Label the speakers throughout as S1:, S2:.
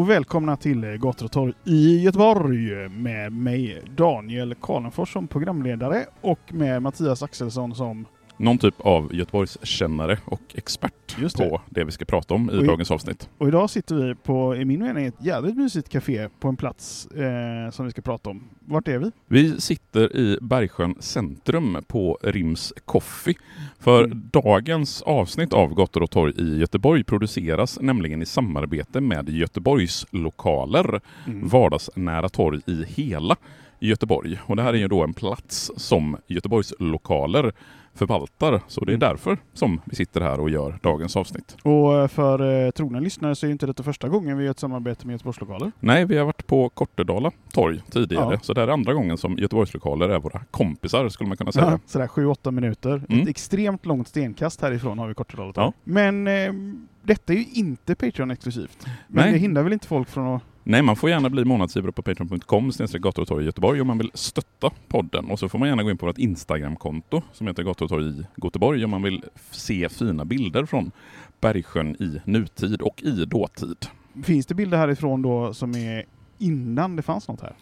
S1: och välkomna till eh, Gator och torg i Göteborg eh, med mig Daniel Karlenfors som programledare och med Mattias Axelsson som
S2: någon typ av Göteborgskännare och expert
S1: det.
S2: på det vi ska prata om i
S1: i-
S2: dagens avsnitt.
S1: och idag sitter vi på, i min mening, ett jävligt mysigt café på en plats eh, som vi ska prata om. Vart är vi?
S2: Vi sitter i Bergsjön centrum på Rims Coffee. För
S1: Mm.
S2: dagens avsnitt av Gator och torg i Göteborg produceras nämligen i samarbete med Göteborgs lokaler.
S1: Mm.
S2: vardagsnära torg i hela Göteborg. Och det här är ju då en plats som Göteborgs lokaler förvaltar. Så det är
S1: Mm.
S2: därför som vi sitter här och gör dagens avsnitt.
S1: Och för eh, trogna lyssnare så är inte detta första gången vi gör ett samarbete med Göteborgslokaler.
S2: Nej, vi har varit på Kortedala torg tidigare.
S1: Ja.
S2: Så det här är andra gången som Göteborgs lokaler är våra kompisar skulle man kunna säga.
S1: Ja, sådär 7-8 minuter.
S2: Mm.
S1: Ett extremt långt stenkast härifrån har vi Kortedala torg.
S2: Ja.
S1: Men eh, detta är ju inte Patreon-exklusivt. Men
S2: Nej.
S1: det hindrar väl inte folk från att...
S2: Nej, man får gärna bli månadsgivare på patreon.com gator och torg i Göteborg om man vill stötta podden. Och så får man gärna gå in på vårt Instagramkonto som heter gator och torg i Göteborg om man vill se fina bilder från Bergsjön i nutid och i dåtid.
S1: Finns det bilder härifrån då som är innan det fanns något här?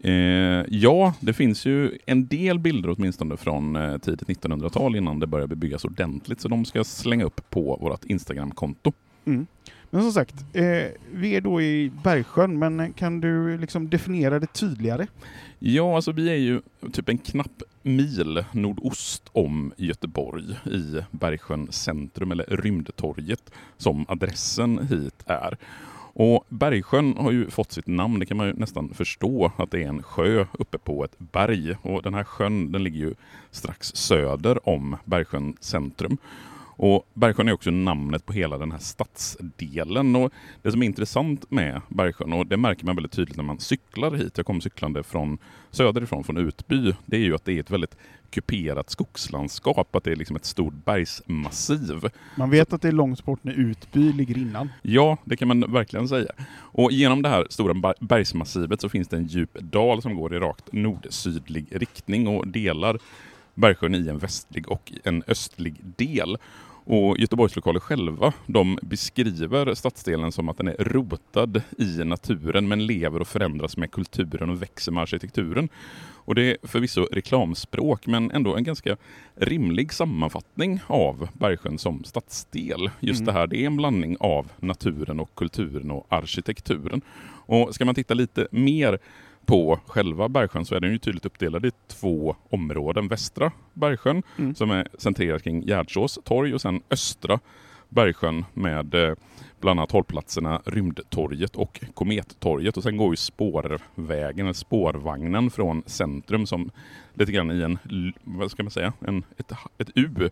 S2: Eh, ja, det finns ju en del bilder åtminstone från eh, tidigt 1900-tal innan det började bebyggas ordentligt. Så de ska jag slänga upp på vårt Instagramkonto.
S1: Mm. Men som sagt, eh, vi är då i Bergsjön, men kan du liksom definiera det tydligare?
S2: Ja, alltså vi är ju typ en knapp mil nordost om Göteborg i Bergsjön centrum, eller Rymdtorget, som adressen hit är. Och Bergsjön har ju fått sitt namn, det kan man ju nästan förstå, att det är en sjö uppe på ett berg. Och den här sjön den ligger ju strax söder om Bergsjön centrum. Och Bergsjön är också namnet på hela den här stadsdelen. Och det som är intressant med Bergsjön, och det märker man väldigt tydligt när man cyklar hit, jag kommer cyklande från söderifrån, från Utby, det är ju att det är ett väldigt kuperat skogslandskap, att det är liksom ett stort bergsmassiv.
S1: Man vet att det är långt bort när Utby ligger innan.
S2: Ja, det kan man verkligen säga. Och genom det här stora ber- bergsmassivet så finns det en djup dal som går i rakt nord-sydlig riktning och delar Bergsjön i en västlig och en östlig del. Och Göteborgs lokaler själva, de beskriver stadsdelen som att den är rotad i naturen men lever och förändras med kulturen och växer med arkitekturen. Och det är förvisso reklamspråk men ändå en ganska rimlig sammanfattning av Bergsjön som stadsdel. Just
S1: Mm.
S2: det här, det är en blandning av naturen och kulturen och arkitekturen. Och ska man titta lite mer på själva Bergsjön så är den ju tydligt uppdelad i två områden. Västra Bergsjön
S1: Mm.
S2: som är centrerad kring Gärdsås torg och sen östra Bergsjön med eh, bland annat hållplatserna Rymdtorget och Komettorget. Och sen går ju spårvägen, eller spårvagnen från centrum som lite grann i en, vad ska man säga, en, ett, ett U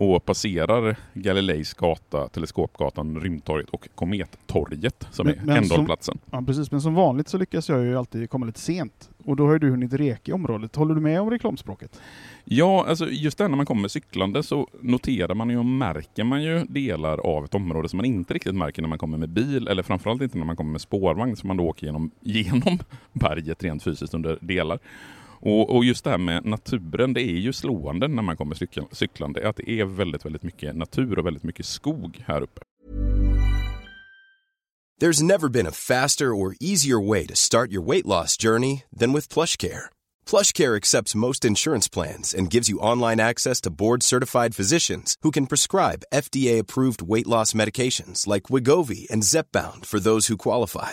S2: och passerar Galileis gata, Teleskopgatan, Rymdtorget och Komettorget som
S1: Men-
S2: är ändhållplatsen.
S1: Ja, precis. Men som vanligt så lyckas jag ju alltid komma lite sent. Och då har ju du hunnit reka i området. Håller du med om reklamspråket?
S2: Ja, alltså just det när man kommer cyklande så noterar man ju och märker man ju delar av ett område som man inte riktigt märker när man kommer med bil eller framförallt inte när man kommer med spårvagn som man då åker genom, genom berget rent fysiskt under delar. Och, och just det här med naturen, det är ju slående när man kommer cykel, cyklande, att det är väldigt, väldigt mycket natur och väldigt mycket skog här uppe.
S3: There's never been a faster or easier way to start your weight loss journey than with PlushCare. PlushCare accepts most insurance plans and gives you online access to board-certified physicians who can prescribe FDA-approved weight loss medications like Wigovi and Zepbound for those who qualify.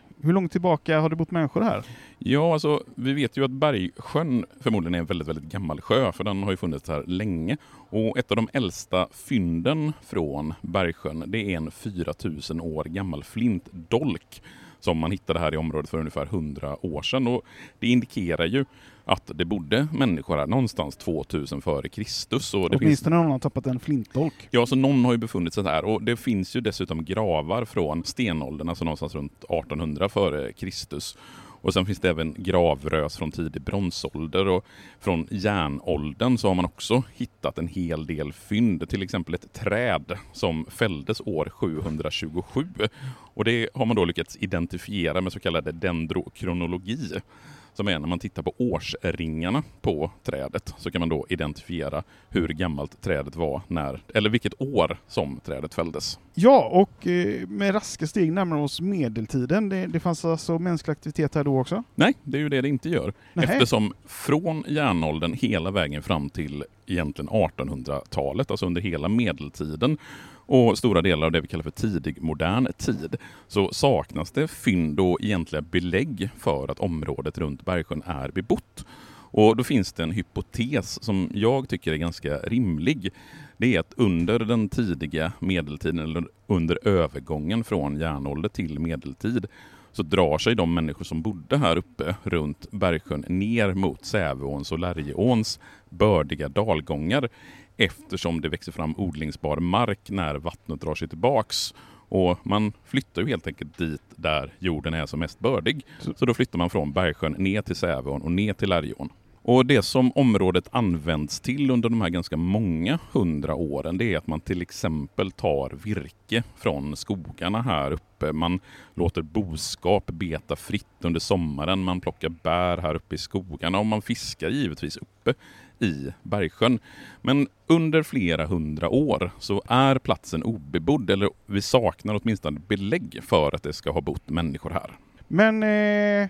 S1: Hur långt tillbaka har det bott människor här?
S2: Ja, alltså vi vet ju att Bergsjön förmodligen är en väldigt, väldigt gammal sjö, för den har ju funnits här länge. Och ett av de äldsta fynden från Bergsjön, det är en 4000 år gammal flintdolk som man hittade här i området för ungefär 100 år sedan. Och det indikerar ju att det bodde människor här någonstans 2000 före Kristus. Och det finns
S1: Åtminstone någon har tappat en flintdolk.
S2: Ja, så någon har ju befunnit sig här och det finns ju dessutom gravar från stenåldern, alltså någonstans runt 1800 före Kristus. Och sen finns det även gravrös från tidig bronsålder och från järnåldern så har man också hittat en hel del fynd, till exempel ett träd som fälldes år 727. Och det har man då lyckats identifiera med så kallad dendrokronologi som är när man tittar på årsringarna på trädet så kan man då identifiera hur gammalt trädet var när, eller vilket år som trädet fälldes.
S1: Ja, och eh, med raska steg närmar vi oss medeltiden. Det, det fanns alltså mänsklig aktivitet här då också?
S2: Nej, det är ju det det inte gör.
S1: Nähä.
S2: Eftersom från järnåldern hela vägen fram till egentligen 1800-talet, alltså under hela medeltiden och stora delar av det vi kallar för tidig modern tid, så saknas det fynd och egentliga belägg för att området runt Bergsjön är bebott. Och då finns det en hypotes som jag tycker är ganska rimlig. Det är att under den tidiga medeltiden, eller under övergången från järnålder till medeltid, så drar sig de människor som bodde här uppe runt Bergsjön ner mot Säveåns och Lärjeåns bördiga dalgångar eftersom det växer fram odlingsbar mark när vattnet drar sig tillbaks. Och man flyttar ju helt enkelt dit där jorden är som mest bördig. Så då flyttar man från Bergsjön ner till Säveån och ner till Lärjeån. Och det som området används till under de här ganska många hundra åren, det är att man till exempel tar virke från skogarna här uppe. Man låter boskap beta fritt under sommaren, man plockar bär här uppe i skogarna och man fiskar givetvis uppe i Bergsjön. Men under flera hundra år så är platsen obebodd, eller vi saknar åtminstone belägg för att det ska ha bott människor här.
S1: Men eh,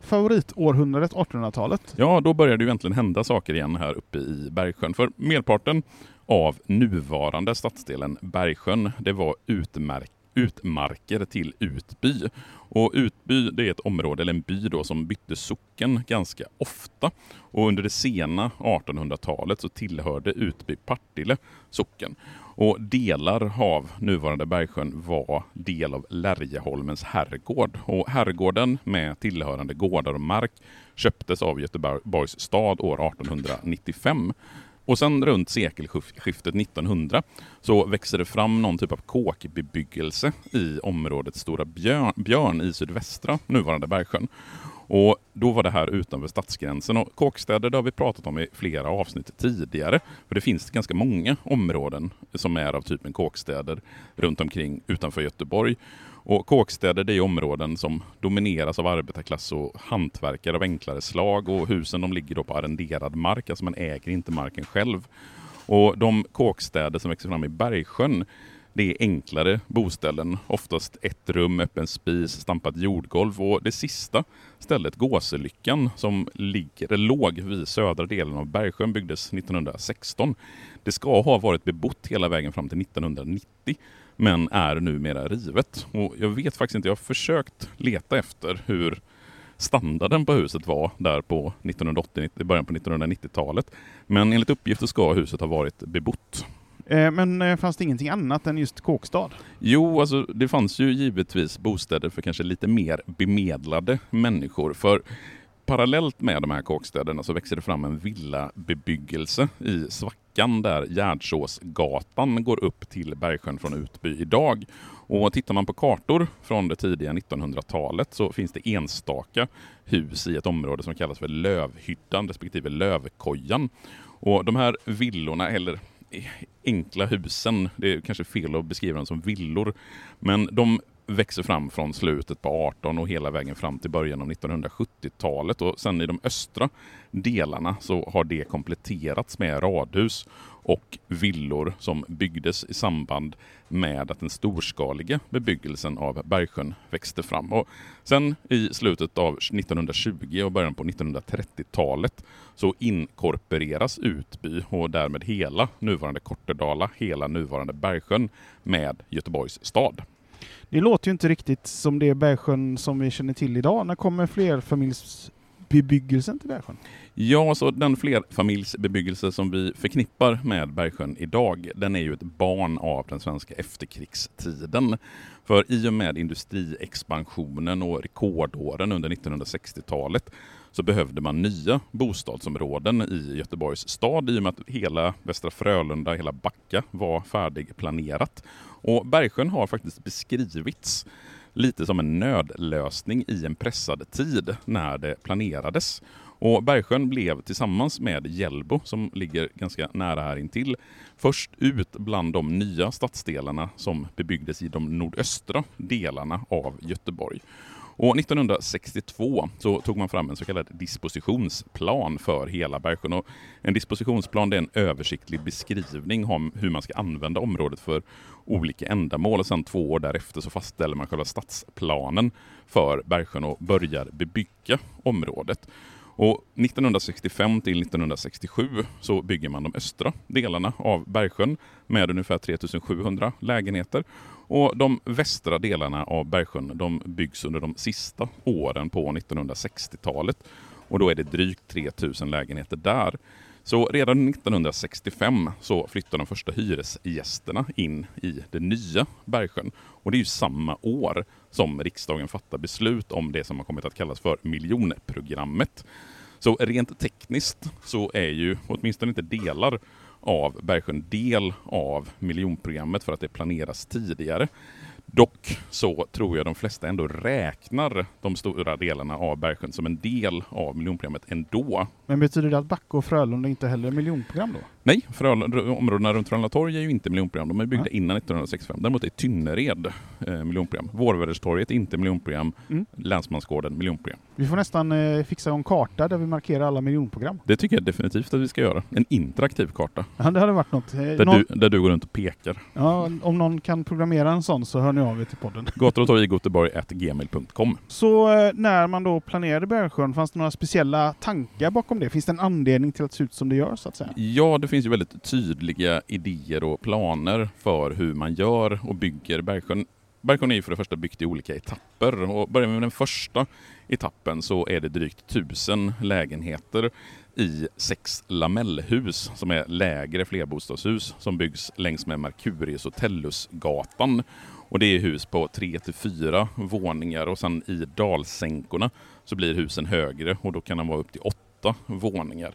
S1: favoritårhundradet 1800-talet?
S2: Ja, då börjar det ju äntligen hända saker igen här uppe i Bergsjön. För merparten av nuvarande stadsdelen Bergsjön, det var utmärkt utmarker till Utby. Och Utby det är ett område, eller en by då, som bytte socken ganska ofta. Och under det sena 1800-talet så tillhörde Utby Partille socken. Och delar av nuvarande Bergsjön var del av Lärjeholmens herrgård. Och herrgården med tillhörande gårdar och mark köptes av Göteborgs stad år 1895. Och sen runt sekelskiftet 1900 så växer det fram någon typ av kåkbebyggelse i området Stora Björn, Björn i sydvästra nuvarande Bergsjön. Och då var det här utanför stadsgränsen. Och kåkstäder det har vi pratat om i flera avsnitt tidigare. För det finns ganska många områden som är av typen kåkstäder runt omkring utanför Göteborg. Och kåkstäder det är områden som domineras av arbetarklass och hantverkare av enklare slag och husen de ligger då på arrenderad mark, alltså man äger inte marken själv. Och de kåkstäder som växer fram i Bergsjön det är enklare boställen, oftast ett rum, öppen spis, stampat jordgolv och det sista stället, Gåselyckan, som ligger, låg vid södra delen av Bergsjön, byggdes 1916. Det ska ha varit bebott hela vägen fram till 1990 men är numera rivet. Och jag vet faktiskt inte, jag har försökt leta efter hur standarden på huset var där på 1980, början på 1990-talet. Men enligt uppgift ska huset ha varit bebott.
S1: Eh, men eh, fanns det ingenting annat än just kåkstad?
S2: Jo, alltså det fanns ju givetvis bostäder för kanske lite mer bemedlade människor. För parallellt med de här kåkstäderna så växer det fram en villabebyggelse i Svacka sträckan där Gärdsåsgatan går upp till Bergsjön från Utby idag. Och tittar man på kartor från det tidiga 1900-talet så finns det enstaka hus i ett område som kallas för Lövhyddan respektive Lövkojan. Och de här villorna, eller e- enkla husen, det är kanske fel att beskriva dem som villor, men de växer fram från slutet på 18 och hela vägen fram till början av 1970-talet. Och sen i de östra delarna så har det kompletterats med radhus och villor som byggdes i samband med att den storskaliga bebyggelsen av Bergsjön växte fram. Och sen i slutet av 1920 och början på 1930-talet så inkorporeras Utby och därmed hela nuvarande Kortedala, hela nuvarande Bergsjön med Göteborgs stad.
S1: Det låter ju inte riktigt som det Bergsjön som vi känner till idag. När kommer flerfamiljsbebyggelsen till Bergsjön?
S2: Ja, så den flerfamiljsbebyggelse som vi förknippar med Bergsjön idag, den är ju ett barn av den svenska efterkrigstiden. För i och med industriexpansionen och rekordåren under 1960-talet så behövde man nya bostadsområden i Göteborgs stad i och med att hela Västra Frölunda, hela Backa var färdigplanerat. Och Bergsjön har faktiskt beskrivits lite som en nödlösning i en pressad tid när det planerades. Och Bergsjön blev tillsammans med Hjällbo, som ligger ganska nära här intill, först ut bland de nya stadsdelarna som bebyggdes i de nordöstra delarna av Göteborg. Och 1962 så tog man fram en så kallad dispositionsplan för hela Bergsjön. Och en dispositionsplan är en översiktlig beskrivning om hur man ska använda området för olika ändamål. Och sen två år därefter så fastställer man själva stadsplanen för Bergsjön och börjar bebygga området. Och 1965 till 1967 så bygger man de östra delarna av Bergsjön med ungefär 3700 lägenheter. Och de västra delarna av Bergsjön de byggs under de sista åren på 1960-talet. Och då är det drygt 3000 lägenheter där. Så redan 1965 så flyttar de första hyresgästerna in i det nya Bergsjön. Och det är ju samma år som riksdagen fattar beslut om det som har kommit att kallas för miljonprogrammet. Så rent tekniskt så är ju åtminstone inte delar av Bergsjön del av miljonprogrammet för att det planeras tidigare. Dock så tror jag de flesta ändå räknar de stora delarna av Bergsjön som en del av miljonprogrammet ändå.
S1: Men betyder det att Backe och Frölunda inte heller är miljonprogram då?
S2: Nej, Frölunda, områdena runt Frölunda torg är ju inte miljonprogram. De är byggda ja. innan 1965. Däremot är Tynnered eh, miljonprogram. Vårväderstorget inte miljonprogram. Mm. Länsmansgården miljonprogram.
S1: Vi får nästan eh, fixa en karta där vi markerar alla miljonprogram.
S2: Det tycker jag definitivt att vi ska göra. En interaktiv karta.
S1: Ja, det hade varit något.
S2: Eh, där, någon... du, där du går runt och pekar.
S1: Ja, om någon kan programmera en sån så hör ni av er till podden.
S2: Gator och torg i Göteborg.gmail.com
S1: Så eh, när man då planerade Bergsjön, fanns det några speciella tankar bakom det? Finns det en anledning till att det ser ut som det gör så att säga?
S2: Ja, det finns ju väldigt tydliga idéer och planer för hur man gör och bygger Bergsjön. Bergsjön är ju för det första byggt i olika etapper och börjar vi med den första etappen så är det drygt tusen lägenheter i sex lamellhus som är lägre flerbostadshus som byggs längs med Mercurius och Tellusgatan. Och det är hus på tre till fyra våningar och sen i dalsänkorna så blir husen högre och då kan de vara upp till åtta våningar.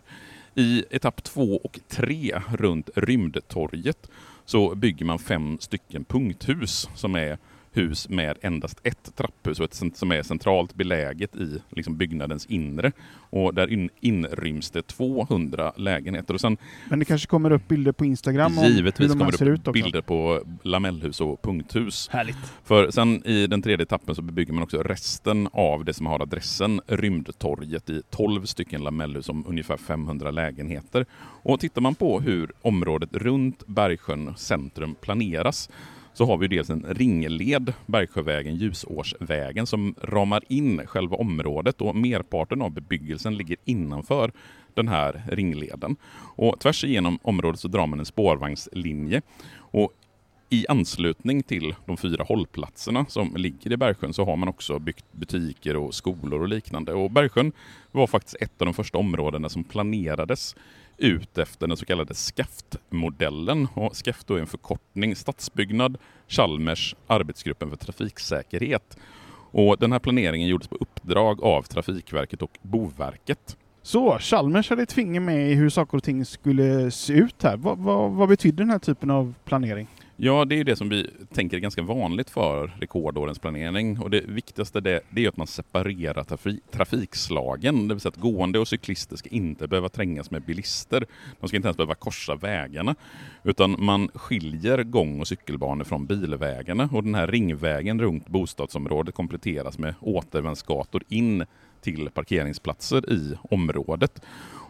S2: I etapp två och tre runt Rymdtorget så bygger man fem stycken punkthus som är hus med endast ett trapphus och ett som är centralt beläget i liksom byggnadens inre. Och där in, inryms det 200 lägenheter. Och sen,
S1: Men det kanske kommer upp bilder på Instagram
S2: om Givetvis hur de kommer det upp bilder på lamellhus och punkthus.
S1: Härligt.
S2: För sen i den tredje etappen så bebygger man också resten av det som har adressen Rymdtorget i 12 stycken lamellhus om ungefär 500 lägenheter. Och tittar man på hur området runt Bergsjön centrum planeras så har vi dels en ringled, Bergsjövägen, Ljusårsvägen, som ramar in själva området och merparten av bebyggelsen ligger innanför den här ringleden. Och tvärs igenom området så drar man en spårvagnslinje. Och i anslutning till de fyra hållplatserna som ligger i Bergsjön så har man också byggt butiker och skolor och liknande. Och Bergsjön var faktiskt ett av de första områdena som planerades ut efter den så kallade SCAFT-modellen. Och SCAFT är en förkortning, Stadsbyggnad, Chalmers, Arbetsgruppen för trafiksäkerhet. Och den här planeringen gjordes på uppdrag av Trafikverket och Boverket.
S1: Så, Chalmers hade ett finger med i hur saker och ting skulle se ut här. Vad, vad, vad betyder den här typen av planering?
S2: Ja, det är ju det som vi tänker är ganska vanligt för rekordårens planering. Och det viktigaste det, det är att man separerar trafi, trafikslagen. Det vill säga att gående och cyklister ska inte behöva trängas med bilister. De ska inte ens behöva korsa vägarna. Utan man skiljer gång och cykelbanor från bilvägarna. Och den här ringvägen runt bostadsområdet kompletteras med återvändsgator in till parkeringsplatser i området.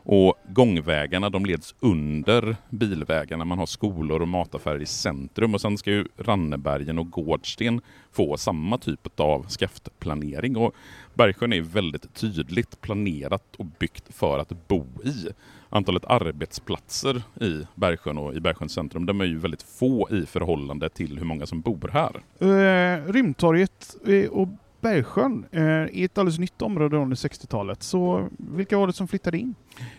S2: Och gångvägarna de leds under bilvägarna. Man har skolor och mataffärer i centrum och sen ska ju Rannebergen och Gårdsten få samma typ av skaftplanering. Och Bergsjön är väldigt tydligt planerat och byggt för att bo i. Antalet arbetsplatser i Bergsjön och i Bergsjöns centrum de är ju väldigt få i förhållande till hur många som bor här.
S1: Uh, Rymdtorget eh, och Bergsjön eh, är ett alldeles nytt område under 60-talet. Så vilka var det som flyttade in?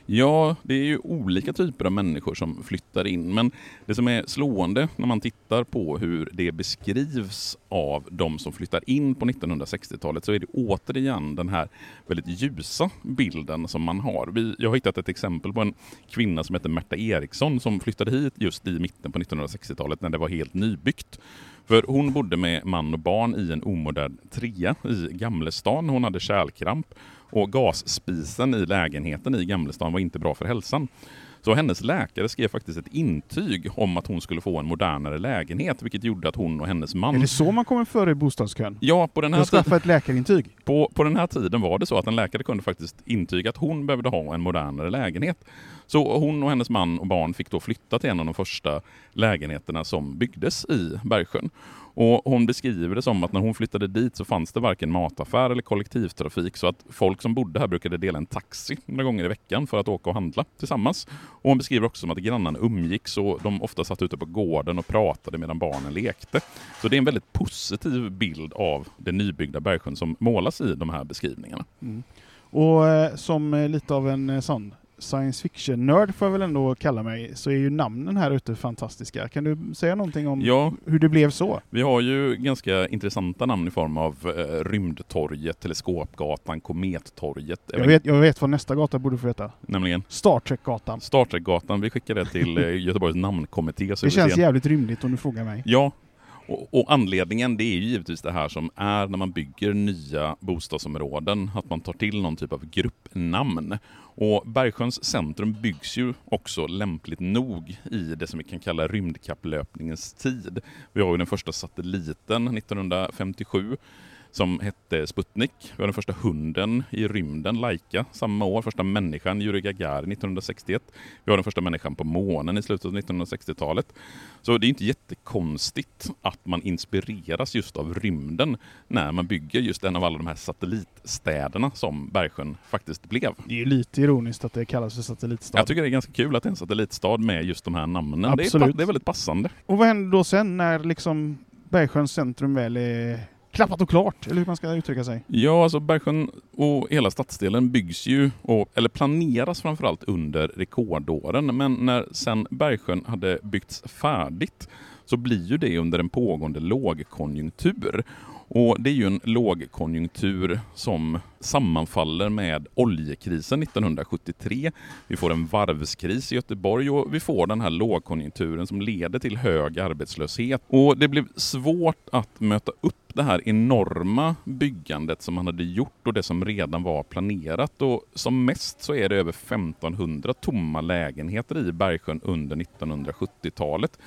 S2: Ja, det är ju olika typer av människor som flyttar in. Men det som är slående när man tittar på hur det beskrivs av de som flyttar in på 1960-talet så är det återigen den här väldigt ljusa bilden som man har. jag har hittat ett exempel på en kvinna som heter Märta Eriksson som flyttade hit just i mitten på 1960-talet när det var helt nybyggt. För hon bodde med man och barn i en omodern trea i Gamlestan. Hon hade kärlkramp och gasspisen i lägenheten i Gamlestan var inte bra för hälsan. Så hennes läkare skrev faktiskt ett intyg om att hon skulle få en modernare lägenhet, vilket gjorde att hon och hennes man...
S1: Är det så man kommer före i bostadskön?
S2: Ja, på den här
S1: tiden... ett läkarintyg?
S2: På, på den här tiden var det så att en läkare kunde faktiskt intyga att hon behövde ha en modernare lägenhet. Så hon och hennes man och barn fick då flytta till en av de första lägenheterna som byggdes i Bergsjön. Och hon beskriver det som att när hon flyttade dit så fanns det varken mataffär eller kollektivtrafik så att folk som bodde här brukade dela en taxi några gånger i veckan för att åka och handla tillsammans. Och hon beskriver också som att grannarna umgicks och de ofta satt ute på gården och pratade medan barnen lekte. Så det är en väldigt positiv bild av det nybyggda Bergsjön som målas i de här beskrivningarna.
S1: Mm. Och eh, som eh, lite av en eh, sån science fiction-nörd får jag väl ändå kalla mig, så är ju namnen här ute fantastiska. Kan du säga någonting om ja, hur det blev så?
S2: Vi har ju ganska intressanta namn i form av eh, Rymdtorget, Teleskopgatan, Komettorget.
S1: Jag vet, jag vet vad nästa gata borde få heta.
S2: Nämligen?
S1: Star Trek-gatan.
S2: Star Trek-gatan. Vi skickar det till eh, Göteborgs namnkommitté.
S1: Det känns jävligt rymligt om du frågar mig.
S2: Ja, och, och, anledningen det är ju givetvis det här som är när man bygger nya bostadsområden, att man tar till någon typ av gruppnamn. Och Bergsjöns centrum byggs ju också lämpligt nog i det som vi kan kalla rymdkapplöpningens tid. Vi har ju den första satelliten 1957 som hette Sputnik. Vi har den första hunden i rymden, Laika, samma år. Första människan, Yuri Gagarin, 1961. Vi har den första människan på månen i slutet av 1960-talet. Så det är inte jättekonstigt att man inspireras just av rymden när man bygger just en av alla de här satellitstäderna som Bergsjön faktiskt blev.
S1: Det är ju lite ironiskt att det kallas för satellitstad.
S2: Jag tycker det är ganska kul att det är en satellitstad med just de här namnen. Absolut. Det är, det är väldigt passande.
S1: Och vad händer då sen när liksom Bergsjöns centrum väl är klappat och klart, eller hur man ska uttrycka sig?
S2: Ja, alltså Bergsjön och hela stadsdelen byggs ju, och, eller planeras framförallt under rekordåren. Men när sen Bergsjön hade byggts färdigt så blir ju det under en pågående lågkonjunktur. Och Det är ju en lågkonjunktur som sammanfaller med oljekrisen 1973. Vi får en varvskris i Göteborg och vi får den här lågkonjunkturen som leder till hög arbetslöshet. Och Det blev svårt att möta upp det här enorma byggandet som man hade gjort och det som redan var planerat. Och Som mest så är det över 1500 tomma lägenheter i Bergsjön under 1970-talet.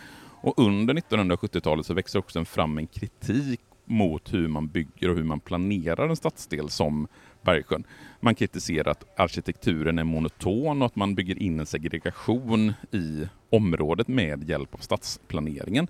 S2: Och under 1970-talet så växer också fram en kritik mot hur man bygger och hur man planerar en stadsdel som Bergsjön. Man kritiserar att arkitekturen är monoton och att man bygger in en segregation i området med hjälp av stadsplaneringen.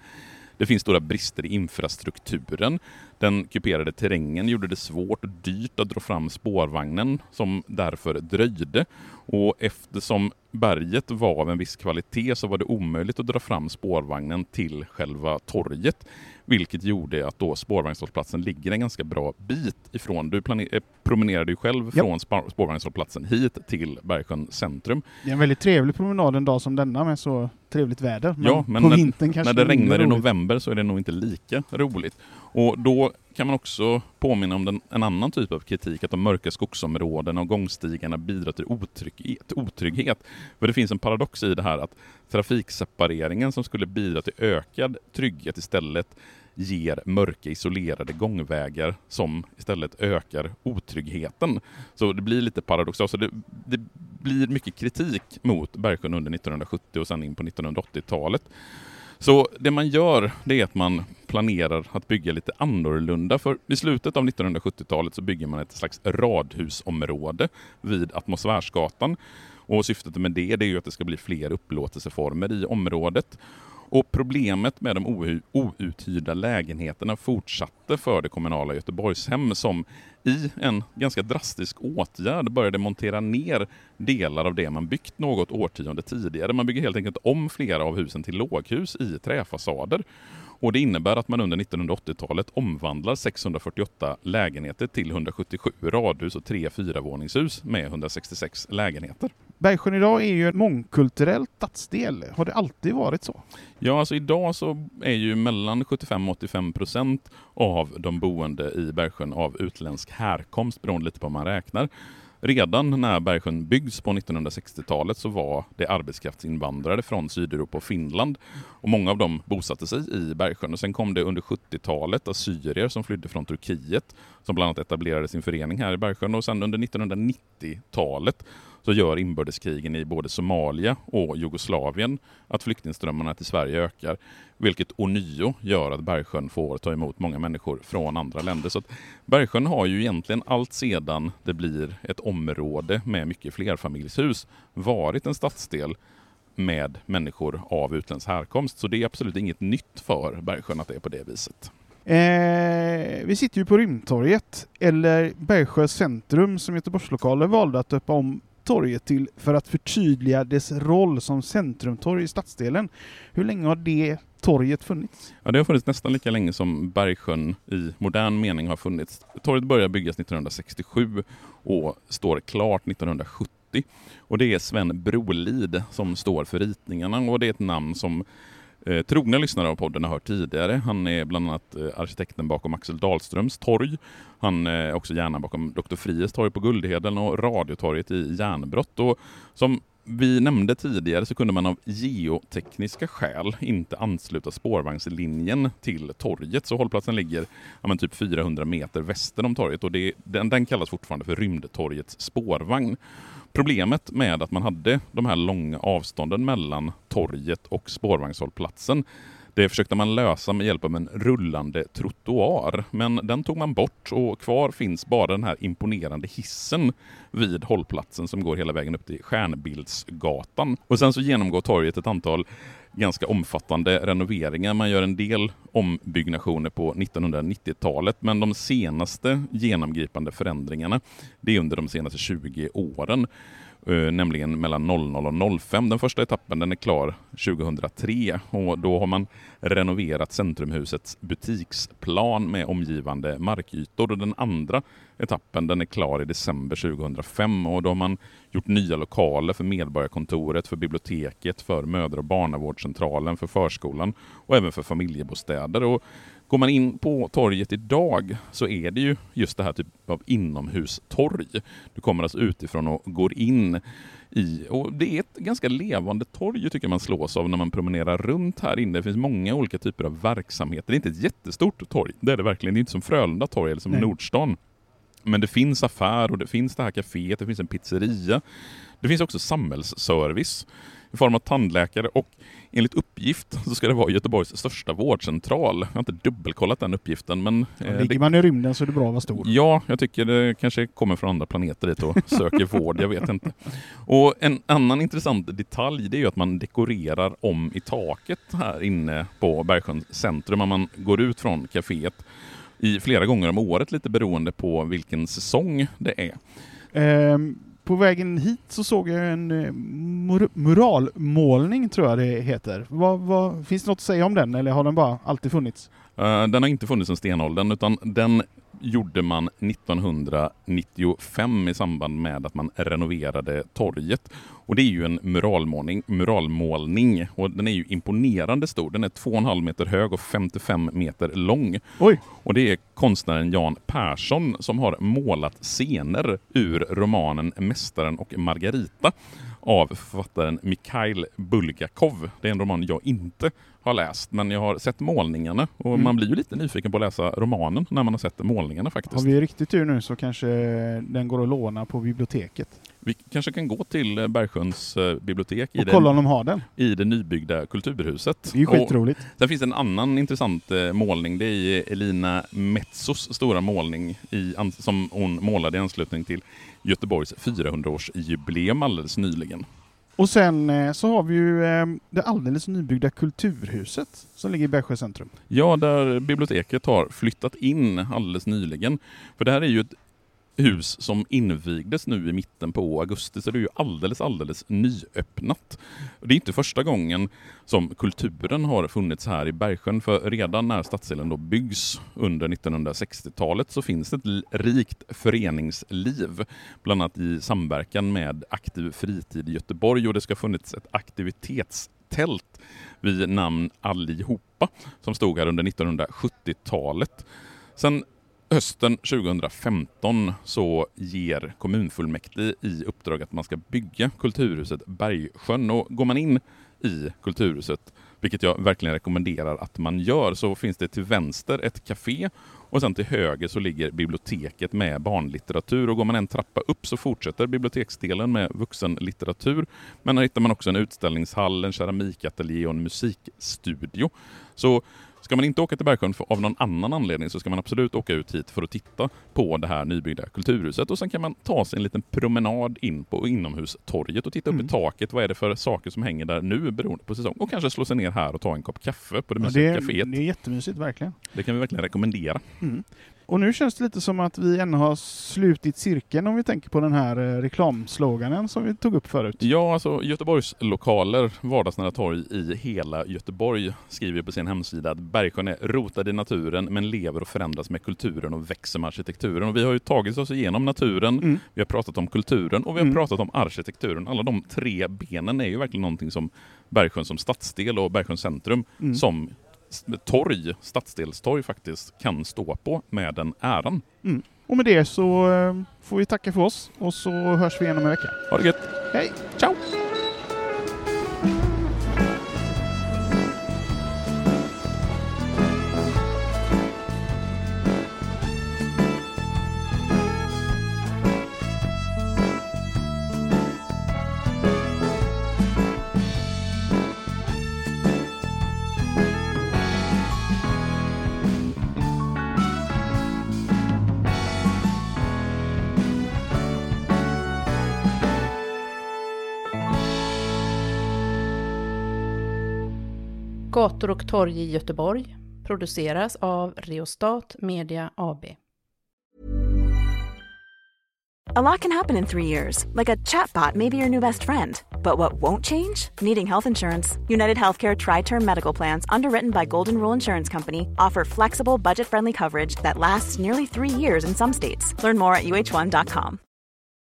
S2: Det finns stora brister i infrastrukturen. Den kuperade terrängen gjorde det svårt och dyrt att dra fram spårvagnen som därför dröjde. Och eftersom berget var av en viss kvalitet så var det omöjligt att dra fram spårvagnen till själva torget. Vilket gjorde att då spårvagnshållplatsen ligger en ganska bra bit ifrån. Du eh, promenerade ju själv yep. från spårvagnshållplatsen hit till Bergsjön centrum.
S1: Det är en väldigt trevlig promenad en dag som denna med så trevligt väder.
S2: Men ja, men
S1: på
S2: när,
S1: vintern kanske
S2: när det regnar i november så är det nog inte lika roligt. Och då kan man också påminna om den, en annan typ av kritik, att de mörka skogsområdena och gångstigarna bidrar till otrygghet, otrygghet. För det finns en paradox i det här att trafiksepareringen som skulle bidra till ökad trygghet istället ger mörka isolerade gångvägar som istället ökar otryggheten. Så det blir lite paradoxalt. Alltså det, det blir mycket kritik mot Bergsjön under 1970 och sen in på 1980-talet. Så det man gör det är att man planerar att bygga lite annorlunda. För i slutet av 1970-talet så bygger man ett slags radhusområde vid Atmosfärsgatan. Och syftet med det, det är ju att det ska bli fler upplåtelseformer i området. Och problemet med de outhyrda lägenheterna fortsatte för det kommunala Göteborgshem som i en ganska drastisk åtgärd började montera ner delar av det man byggt något årtionde tidigare. Man bygger helt enkelt om flera av husen till låghus i träfasader. Och det innebär att man under 1980-talet omvandlar 648 lägenheter till 177 radhus och 3 fyravåningshus med 166 lägenheter.
S1: Bergsjön idag är ju en mångkulturell stadsdel. Har det alltid varit så?
S2: Ja, alltså idag så är ju mellan 75 och 85 procent av de boende i Bergsjön av utländsk härkomst beroende lite på hur man räknar. Redan när Bergsjön byggs på 1960-talet så var det arbetskraftsinvandrare från Sydeuropa och Finland. Och många av dem bosatte sig i Bergsjön. Och sen kom det under 70-talet assyrier som flydde från Turkiet som bland annat etablerade sin förening här i Bergsjön. Och sen under 1990-talet så gör inbördeskrigen i både Somalia och Jugoslavien att flyktingströmmarna till Sverige ökar, vilket ånyo gör att Bergsjön får ta emot många människor från andra länder. Så Bergsjön har ju egentligen allt sedan det blir ett område med mycket flerfamiljshus varit en stadsdel med människor av utländsk härkomst. Så det är absolut inget nytt för Bergsjön att det är på det viset.
S1: Eh, vi sitter ju på Rymdtorget, eller Bergsjö centrum som Göteborgslokaler valde att döpa om torget till för att förtydliga dess roll som centrumtorg i stadsdelen. Hur länge har det torget funnits?
S2: Ja, det har funnits nästan lika länge som Bergsjön i modern mening har funnits. Torget började byggas 1967 och står klart 1970. Och det är Sven Brolid som står för ritningarna och det är ett namn som Eh, trogna lyssnare av podden har hört tidigare. Han är bland annat eh, arkitekten bakom Axel Dahlströms torg. Han är också hjärnan bakom Dr. Fries torg på Guldheden och Radiotorget i Järnbrott. Och som vi nämnde tidigare så kunde man av geotekniska skäl inte ansluta spårvagnslinjen till torget. Så hållplatsen ligger ja, typ 400 meter väster om torget och det, den, den kallas fortfarande för Rymdtorgets spårvagn. Problemet med att man hade de här långa avstånden mellan torget och spårvagnshållplatsen det försökte man lösa med hjälp av en rullande trottoar, men den tog man bort och kvar finns bara den här imponerande hissen vid hållplatsen som går hela vägen upp till Stjärnbildsgatan. Och sen så genomgår torget ett antal ganska omfattande renoveringar. Man gör en del ombyggnationer på 1990-talet, men de senaste genomgripande förändringarna, det är under de senaste 20 åren. Eh, nämligen mellan 00 och 05. Den första etappen den är klar 2003 och då har man renoverat Centrumhusets butiksplan med omgivande markytor och den andra etappen den är klar i december 2005 och då har man gjort nya lokaler för Medborgarkontoret, för biblioteket, för mödra och barnavårdscentralen, för förskolan och även för familjebostäder. Och Går man in på torget idag så är det ju just det här typ av inomhustorg. Du kommer alltså utifrån och går in i, och det är ett ganska levande torg tycker man slås av när man promenerar runt här inne. Det finns många olika typer av verksamheter. Det är inte ett jättestort torg, det är det verkligen. Det är inte som Frölunda torg eller som Nej. Nordstan. Men det finns affär och det finns det här kaféet, det finns en pizzeria. Det finns också samhällsservice i form av tandläkare och enligt uppgift så ska det vara Göteborgs största vårdcentral. Jag har inte dubbelkollat den uppgiften men...
S1: Eh, ligger det... man i rymden så är det bra att vara stor.
S2: Ja, jag tycker det kanske kommer från andra planeter dit och söker vård, jag vet inte. Och en annan intressant detalj det är ju att man dekorerar om i taket här inne på Bergsjöns centrum. När man går ut från kaféet i flera gånger om året, lite beroende på vilken säsong det
S1: är. Um på vägen hit så såg jag en eh, mur muralmålning, tror jag det heter. Vad, vad, finns det något att säga om den, eller har den bara alltid funnits?
S2: Uh, den har inte funnits sedan stenåldern, utan den gjorde man 1995 i samband med att man renoverade torget. Och det är ju en muralmålning, muralmålning och den är ju imponerande stor. Den är 2,5 meter hög och 55 meter lång.
S1: Oj!
S2: Och det är konstnären Jan Persson som har målat scener ur romanen Mästaren och Margarita av författaren Mikhail Bulgakov. Det är en roman jag inte har läst, men jag har sett målningarna och
S1: Mm.
S2: man blir ju lite nyfiken på att läsa romanen när man har sett målningarna faktiskt.
S1: Har vi riktigt tur nu så kanske den går att låna på biblioteket.
S2: Vi kanske kan gå till eh, Bergsjöns eh, bibliotek i
S1: Och
S2: det,
S1: kolla om de har den.
S2: i det nybyggda kulturhuset.
S1: Det är ju
S2: Och
S1: skitroligt.
S2: Sen finns en annan intressant eh, målning. Det är Elina Metzos stora målning i, som hon målade i anslutning till Göteborgs 400-årsjubileum alldeles nyligen.
S1: Och sen så har vi ju eh, det alldeles nybyggda Kulturhuset som ligger i Bergsjö centrum.
S2: Ja, där biblioteket har flyttat in alldeles nyligen. För det här är ju ett hus som invigdes nu i mitten på augusti, så det är ju alldeles, alldeles nyöppnat. Det är inte första gången som kulturen har funnits här i Bergsjön, för redan när stadsdelen då byggs under 1960-talet så finns det ett rikt föreningsliv, bland annat i samverkan med Aktiv fritid i Göteborg och det ska ha funnits ett aktivitetstält vid namn Allihopa som stod här under 1970-talet. Sen hösten 2015 så ger kommunfullmäktige i uppdrag att man ska bygga Kulturhuset Bergsjön och går man in i Kulturhuset, vilket jag verkligen rekommenderar att man gör, så finns det till vänster ett café och sen till höger så ligger biblioteket med barnlitteratur och går man en trappa upp så fortsätter biblioteksdelen med vuxenlitteratur. Men här hittar man också en utställningshall, en keramikateljé och en musikstudio. Så Ska man inte åka till Bergsjön för, av någon annan anledning så ska man absolut åka ut hit för att titta på det här nybyggda kulturhuset och sen kan man ta sig en liten promenad in på inomhustorget och titta upp
S1: Mm.
S2: i taket. Vad är det för saker som hänger där nu beroende på säsong? Och kanske slå sig ner här och ta en kopp kaffe på det
S1: Ja,
S2: mysiga
S1: det, är,
S2: caféet.
S1: det är jättemysigt verkligen.
S2: Det kan vi verkligen rekommendera.
S1: Mm. Och nu känns det lite som att vi ännu har slutit cirkeln om vi tänker på den här eh, reklamsloganen som vi tog upp förut.
S2: Ja, alltså Göteborgs lokaler, vardagsnära torg i hela Göteborg skriver på sin hemsida att Bergsjön är rotad i naturen men lever och förändras med kulturen och växer med arkitekturen. Och vi har ju tagit oss igenom naturen,
S1: Mm.
S2: vi har pratat om kulturen och vi har
S1: Mm.
S2: pratat om arkitekturen. Alla de tre benen är ju verkligen någonting som Bergsjön som stadsdel och Bergsjön centrum
S1: Mm.
S2: som torg, stadsdelstorg faktiskt, kan stå på med den äran.
S1: Och med det så eh, får vi tacka för oss och så hörs vi igen om en vecka.
S2: Ha det gött!
S1: Hej!
S2: Ciao!
S4: Gator och torg i Göteborg produceras av Reostat Media AB.
S5: A lot can happen in three years, like a chatbot may be your new best friend. But what won't change? Needing health insurance. United Healthcare Tri Term Medical Plans, underwritten by Golden Rule Insurance Company, offer flexible, budget friendly coverage that lasts nearly three years in some states. Learn more at uh1.com.